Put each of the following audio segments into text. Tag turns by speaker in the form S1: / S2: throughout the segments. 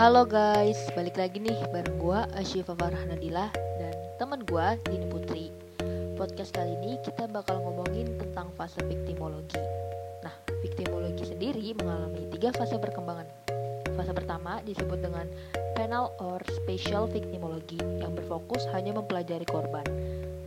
S1: Halo guys, balik lagi nih bareng gua Asyifa Farah Nadila dan teman gua Dini Putri. Podcast kali ini kita bakal ngomongin tentang fase viktimologi. Nah, viktimologi sendiri mengalami tiga fase perkembangan. Fase pertama disebut dengan penal or special victimology yang berfokus hanya mempelajari korban.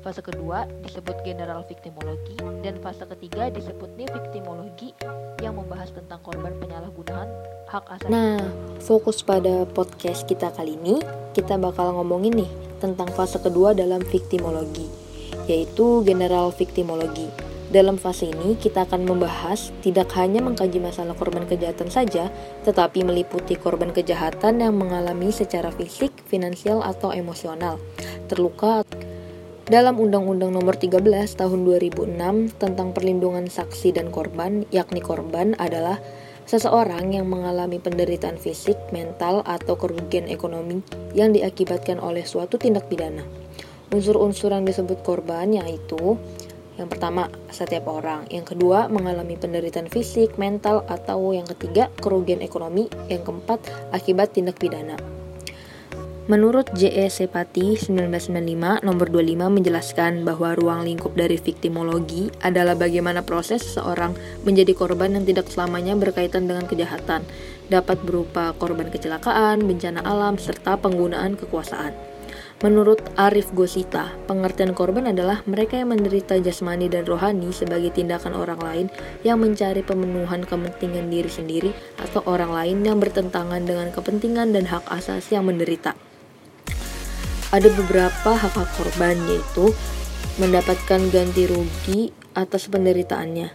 S1: Fase kedua disebut general victimology dan fase ketiga disebut new victimology yang membahas tentang korban penyalahgunaan hak asasi.
S2: Nah, fokus pada podcast kita kali ini, kita bakal ngomongin nih tentang fase kedua dalam victimologi, yaitu general victimology. Dalam fase ini, kita akan membahas tidak hanya mengkaji masalah korban kejahatan saja, tetapi meliputi korban kejahatan yang mengalami secara fisik, finansial, atau emosional, terluka, dalam Undang-Undang Nomor 13 Tahun 2006 tentang Perlindungan Saksi dan Korban, yakni korban adalah seseorang yang mengalami penderitaan fisik, mental, atau kerugian ekonomi yang diakibatkan oleh suatu tindak pidana. Unsur-unsur yang disebut korban yaitu yang pertama, setiap orang. Yang kedua, mengalami penderitaan fisik, mental, atau yang ketiga, kerugian ekonomi. Yang keempat, akibat tindak pidana. Menurut J.E. Sepati 1995 nomor 25 menjelaskan bahwa ruang lingkup dari viktimologi adalah bagaimana proses seseorang menjadi korban yang tidak selamanya berkaitan dengan kejahatan, dapat berupa korban kecelakaan, bencana alam, serta penggunaan kekuasaan. Menurut Arif Gosita, pengertian korban adalah mereka yang menderita jasmani dan rohani sebagai tindakan orang lain yang mencari pemenuhan kepentingan diri sendiri atau orang lain yang bertentangan dengan kepentingan dan hak asasi yang menderita ada beberapa hak-hak korban yaitu mendapatkan ganti rugi atas penderitaannya,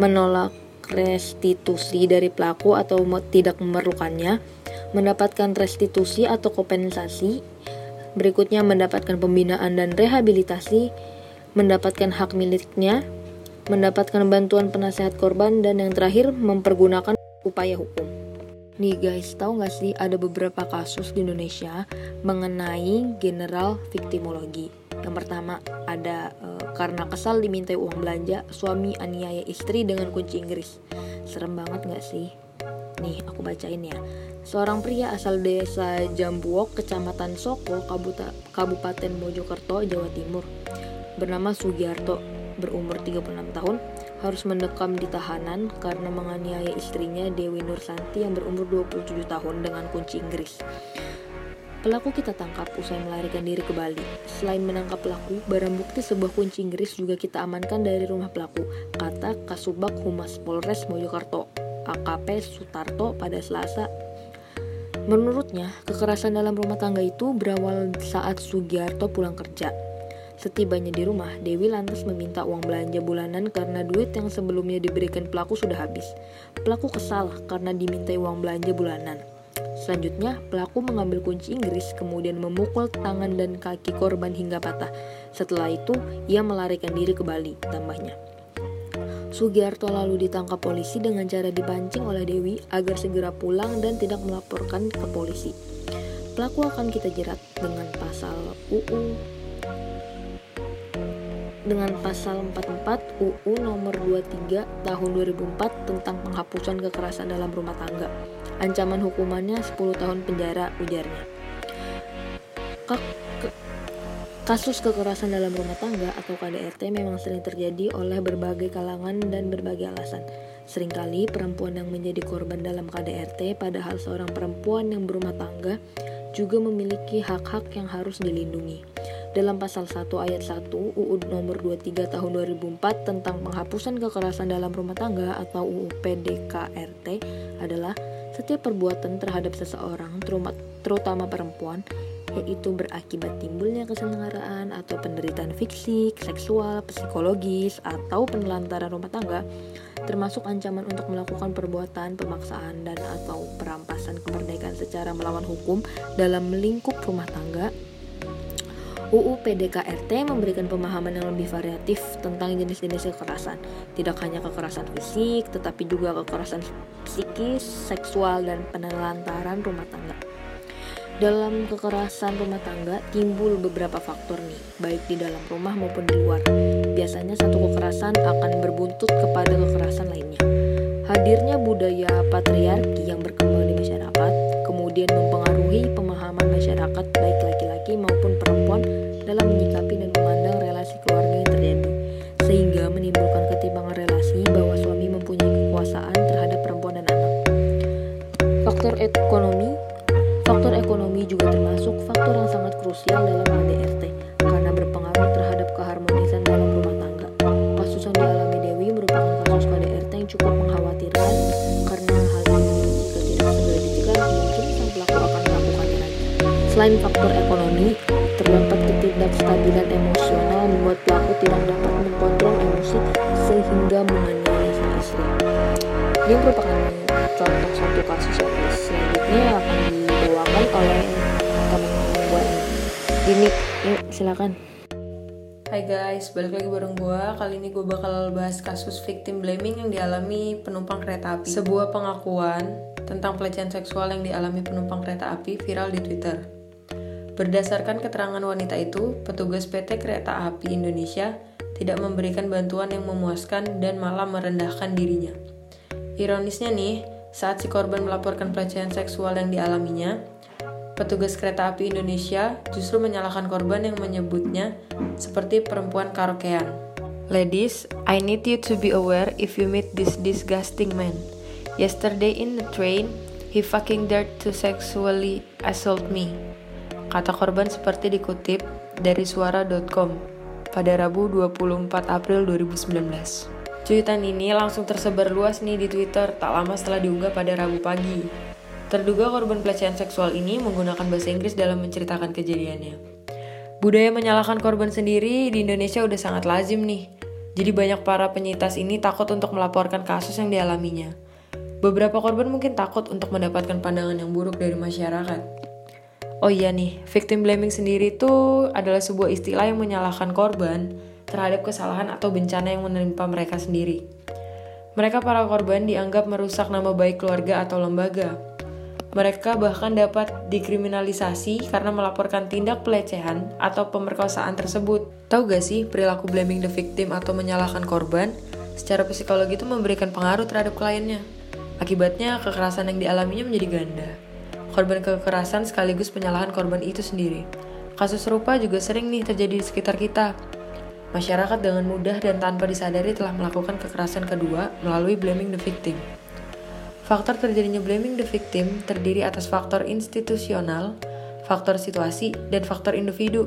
S2: menolak restitusi dari pelaku atau tidak memerlukannya, mendapatkan restitusi atau kompensasi, berikutnya mendapatkan pembinaan dan rehabilitasi, mendapatkan hak miliknya, mendapatkan bantuan penasehat korban, dan yang terakhir mempergunakan upaya hukum. Nih guys, tahu nggak sih ada beberapa kasus di Indonesia mengenai general victimologi. Yang pertama ada e, karena kesal dimintai uang belanja, suami aniaya istri dengan kunci Inggris. Serem banget nggak sih? Nih aku bacain ya. Seorang pria asal desa Jambuok, kecamatan Soko, Kabupaten Mojokerto, Jawa Timur, bernama Sugiarto, berumur 36 tahun, harus mendekam di tahanan karena menganiaya istrinya Dewi Nursanti yang berumur 27 tahun dengan kunci Inggris. Pelaku kita tangkap usai melarikan diri ke Bali. Selain menangkap pelaku, barang bukti sebuah kunci Inggris juga kita amankan dari rumah pelaku, kata Kasubag Humas Polres Mojokerto, AKP Sutarto pada Selasa. Menurutnya, kekerasan dalam rumah tangga itu berawal saat Sugiarto pulang kerja. Setibanya di rumah, Dewi lantas meminta uang belanja bulanan karena duit yang sebelumnya diberikan pelaku sudah habis. Pelaku kesal karena dimintai uang belanja bulanan. Selanjutnya, pelaku mengambil kunci Inggris kemudian memukul tangan dan kaki korban hingga patah. Setelah itu, ia melarikan diri ke Bali, tambahnya. Sugiarto lalu ditangkap polisi dengan cara dipancing oleh Dewi agar segera pulang dan tidak melaporkan ke polisi. Pelaku akan kita jerat dengan pasal UU dengan pasal 44 UU nomor 23 tahun 2004 tentang penghapusan kekerasan dalam rumah tangga. Ancaman hukumannya 10 tahun penjara ujarnya. Kasus kekerasan dalam rumah tangga atau KDRT memang sering terjadi oleh berbagai kalangan dan berbagai alasan. Seringkali perempuan yang menjadi korban dalam KDRT padahal seorang perempuan yang berumah tangga juga memiliki hak-hak yang harus dilindungi dalam pasal 1 ayat 1 UU nomor 23 tahun 2004 tentang penghapusan kekerasan dalam rumah tangga atau UU PDKRT adalah setiap perbuatan terhadap seseorang terutama perempuan yaitu berakibat timbulnya kesenangan atau penderitaan fisik, seksual, psikologis, atau penelantaran rumah tangga, termasuk ancaman untuk melakukan perbuatan pemaksaan dan atau perampasan kemerdekaan secara melawan hukum dalam lingkup rumah tangga UU PDKRT memberikan pemahaman yang lebih variatif tentang jenis-jenis kekerasan. Tidak hanya kekerasan fisik, tetapi juga kekerasan psikis, seksual, dan penelantaran rumah tangga. Dalam kekerasan rumah tangga timbul beberapa faktor nih, baik di dalam rumah maupun di luar. Biasanya satu kekerasan akan berbuntut kepada kekerasan lainnya. Hadirnya budaya patriarki yang berkembang di masyarakat, kemudian mempengaruhi Selain faktor ekonomi, terdapat ketidakstabilan emosional membuat pelaku tidak dapat mengkontrol emosi sehingga menganiaya sang istri. Ini merupakan contoh satu kasus yang selanjutnya akan dibawakan oleh teman gue ini. Yuk silakan.
S3: Hai guys, balik lagi bareng gue. Kali ini gue bakal bahas kasus victim blaming yang dialami penumpang kereta api. Sebuah pengakuan tentang pelecehan seksual yang dialami penumpang kereta api viral di Twitter. Berdasarkan keterangan wanita itu, petugas PT Kereta Api Indonesia tidak memberikan bantuan yang memuaskan dan malah merendahkan dirinya. Ironisnya nih, saat si korban melaporkan pelecehan seksual yang dialaminya, petugas kereta api Indonesia justru menyalahkan korban yang menyebutnya seperti perempuan karaokean. Ladies, I need you to be aware if you meet this disgusting man. Yesterday in the train, he fucking dared to sexually assault me. Kata korban seperti dikutip dari suara.com pada Rabu 24 April 2019. Cuitan ini langsung tersebar luas nih di Twitter tak lama setelah diunggah pada Rabu pagi. Terduga korban pelecehan seksual ini menggunakan bahasa Inggris dalam menceritakan kejadiannya. Budaya menyalahkan korban sendiri di Indonesia udah sangat lazim nih. Jadi banyak para penyitas ini takut untuk melaporkan kasus yang dialaminya. Beberapa korban mungkin takut untuk mendapatkan pandangan yang buruk dari masyarakat. Oh iya nih, victim blaming sendiri itu adalah sebuah istilah yang menyalahkan korban terhadap kesalahan atau bencana yang menimpa mereka sendiri. Mereka para korban dianggap merusak nama baik keluarga atau lembaga. Mereka bahkan dapat dikriminalisasi karena melaporkan tindak pelecehan atau pemerkosaan tersebut. Tahu gak sih perilaku blaming the victim atau menyalahkan korban secara psikologi itu memberikan pengaruh terhadap kliennya. Akibatnya kekerasan yang dialaminya menjadi ganda. Korban kekerasan sekaligus penyalahan korban itu sendiri. Kasus serupa juga sering nih terjadi di sekitar kita, Masyarakat dengan mudah dan tanpa disadari telah melakukan kekerasan kedua melalui blaming the victim. Faktor terjadinya blaming the victim terdiri atas faktor institusional, faktor situasi, dan faktor individu.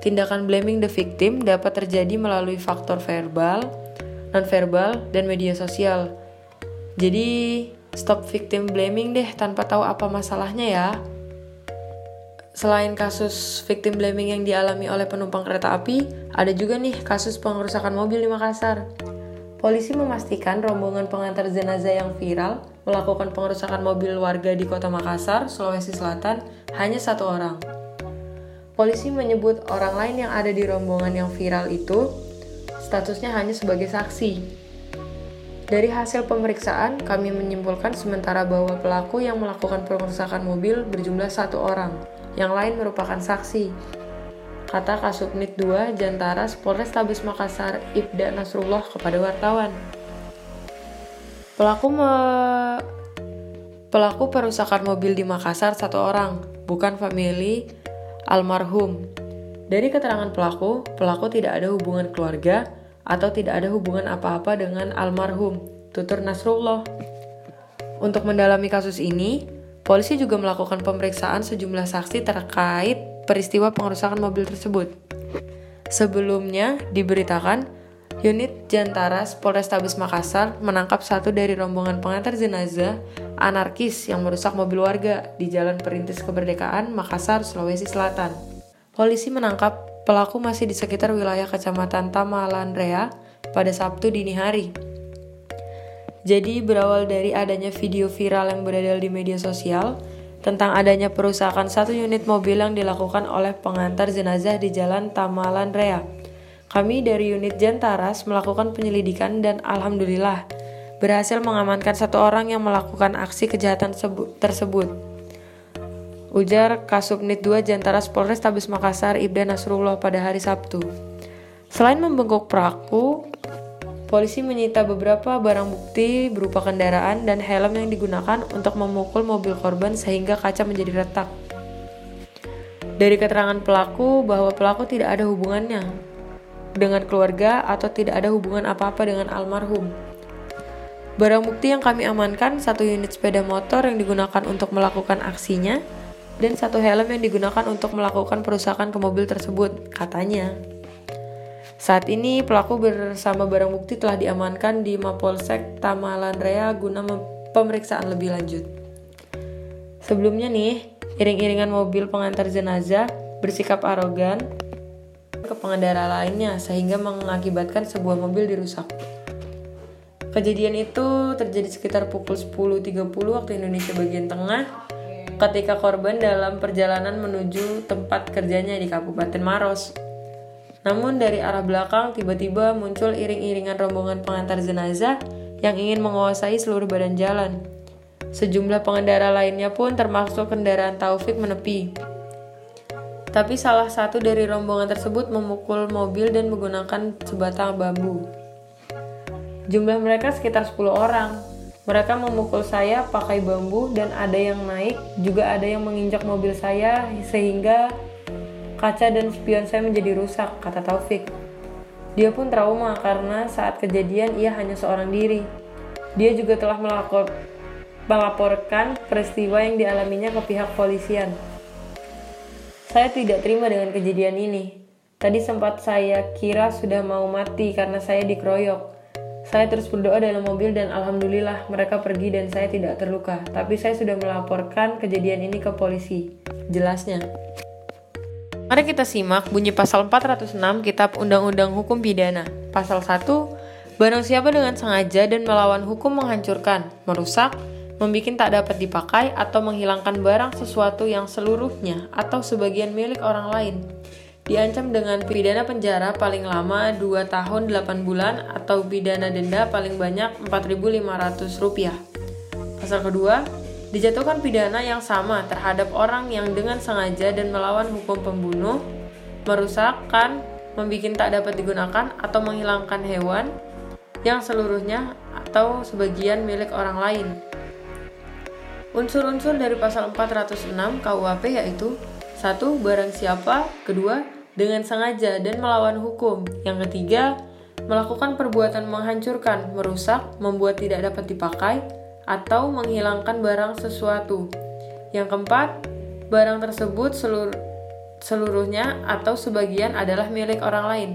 S3: Tindakan blaming the victim dapat terjadi melalui faktor verbal, non-verbal, dan media sosial. Jadi, stop victim blaming deh tanpa tahu apa masalahnya ya. Selain kasus victim blaming yang dialami oleh penumpang kereta api, ada juga nih kasus pengerusakan mobil di Makassar. Polisi memastikan rombongan pengantar jenazah yang viral melakukan pengerusakan mobil warga di kota Makassar, Sulawesi Selatan, hanya satu orang. Polisi menyebut orang lain yang ada di rombongan yang viral itu statusnya hanya sebagai saksi. Dari hasil pemeriksaan, kami menyimpulkan sementara bahwa pelaku yang melakukan pengerusakan mobil berjumlah satu orang yang lain merupakan saksi. Kata Kasubnit 2 Jantara Polres Tabes Makassar Ibda Nasrullah kepada wartawan. Pelaku me... Pelaku perusakan mobil di Makassar satu orang, bukan famili almarhum. Dari keterangan pelaku, pelaku tidak ada hubungan keluarga atau tidak ada hubungan apa-apa dengan almarhum, tutur Nasrullah. Untuk mendalami kasus ini, Polisi juga melakukan pemeriksaan sejumlah saksi terkait peristiwa pengerusakan mobil tersebut. Sebelumnya diberitakan, unit Jantaras Polrestabes Makassar menangkap satu dari rombongan pengantar jenazah anarkis yang merusak mobil warga di Jalan Perintis Kemerdekaan, Makassar, Sulawesi Selatan. Polisi menangkap pelaku masih di sekitar wilayah Kecamatan Tamalandrea pada Sabtu dini hari. Jadi berawal dari adanya video viral yang beredar di media sosial tentang adanya perusakan satu unit mobil yang dilakukan oleh pengantar jenazah di Jalan Tamalan Rea. Kami dari unit Jantaras melakukan penyelidikan dan alhamdulillah berhasil mengamankan satu orang yang melakukan aksi kejahatan tersebut. Ujar Kasubnit 2 Jantaras Polres Tabes Makassar Ibda Nasrullah pada hari Sabtu. Selain membengkok pelaku, Polisi menyita beberapa barang bukti berupa kendaraan dan helm yang digunakan untuk memukul mobil korban sehingga kaca menjadi retak. Dari keterangan pelaku bahwa pelaku tidak ada hubungannya dengan keluarga atau tidak ada hubungan apa-apa dengan almarhum. Barang bukti yang kami amankan satu unit sepeda motor yang digunakan untuk melakukan aksinya dan satu helm yang digunakan untuk melakukan perusakan ke mobil tersebut, katanya. Saat ini pelaku bersama barang bukti telah diamankan di Mapolsek Tamalanrea guna pemeriksaan lebih lanjut. Sebelumnya nih, Iring-iringan mobil pengantar jenazah bersikap arogan ke pengendara lainnya sehingga mengakibatkan sebuah mobil dirusak. Kejadian itu terjadi sekitar pukul 10.30 waktu Indonesia bagian tengah ketika korban dalam perjalanan menuju tempat kerjanya di Kabupaten Maros. Namun dari arah belakang tiba-tiba muncul iring-iringan rombongan pengantar jenazah yang ingin menguasai seluruh badan jalan. Sejumlah pengendara lainnya pun termasuk kendaraan Taufik menepi. Tapi salah satu dari rombongan tersebut memukul mobil dan menggunakan sebatang bambu. Jumlah mereka sekitar 10 orang. Mereka memukul saya pakai bambu dan ada yang naik, juga ada yang menginjak mobil saya sehingga kaca dan spion saya menjadi rusak, kata Taufik. Dia pun trauma karena saat kejadian ia hanya seorang diri. Dia juga telah melapor, melaporkan peristiwa yang dialaminya ke pihak polisian. Saya tidak terima dengan kejadian ini. Tadi sempat saya kira sudah mau mati karena saya dikeroyok. Saya terus berdoa dalam mobil dan alhamdulillah mereka pergi dan saya tidak terluka. Tapi saya sudah melaporkan kejadian ini ke polisi. Jelasnya. Mari kita simak bunyi pasal 406 Kitab Undang-Undang Hukum Pidana. Pasal 1, barang siapa dengan sengaja dan melawan hukum menghancurkan, merusak, membuat tak dapat dipakai atau menghilangkan barang sesuatu yang seluruhnya atau sebagian milik orang lain. Diancam dengan pidana penjara paling lama 2 tahun 8 bulan atau pidana denda paling banyak Rp4.500. Pasal kedua, dijatuhkan pidana yang sama terhadap orang yang dengan sengaja dan melawan hukum pembunuh, merusakkan, membuat tak dapat digunakan atau menghilangkan hewan yang seluruhnya atau sebagian milik orang lain Unsur-unsur dari pasal 406 KUHP yaitu satu Barang siapa Kedua, dengan sengaja dan melawan hukum Yang ketiga, melakukan perbuatan menghancurkan, merusak, membuat tidak dapat dipakai atau menghilangkan barang sesuatu Yang keempat, barang tersebut selur seluruhnya atau sebagian adalah milik orang lain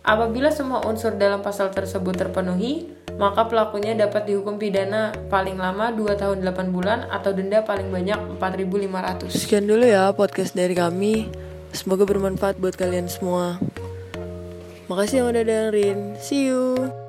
S3: Apabila semua unsur dalam pasal tersebut terpenuhi, maka pelakunya dapat dihukum pidana paling lama 2 tahun 8 bulan atau denda paling banyak 4.500.
S4: Sekian dulu ya podcast dari kami. Semoga bermanfaat buat kalian semua. Makasih yang udah dengerin. See you.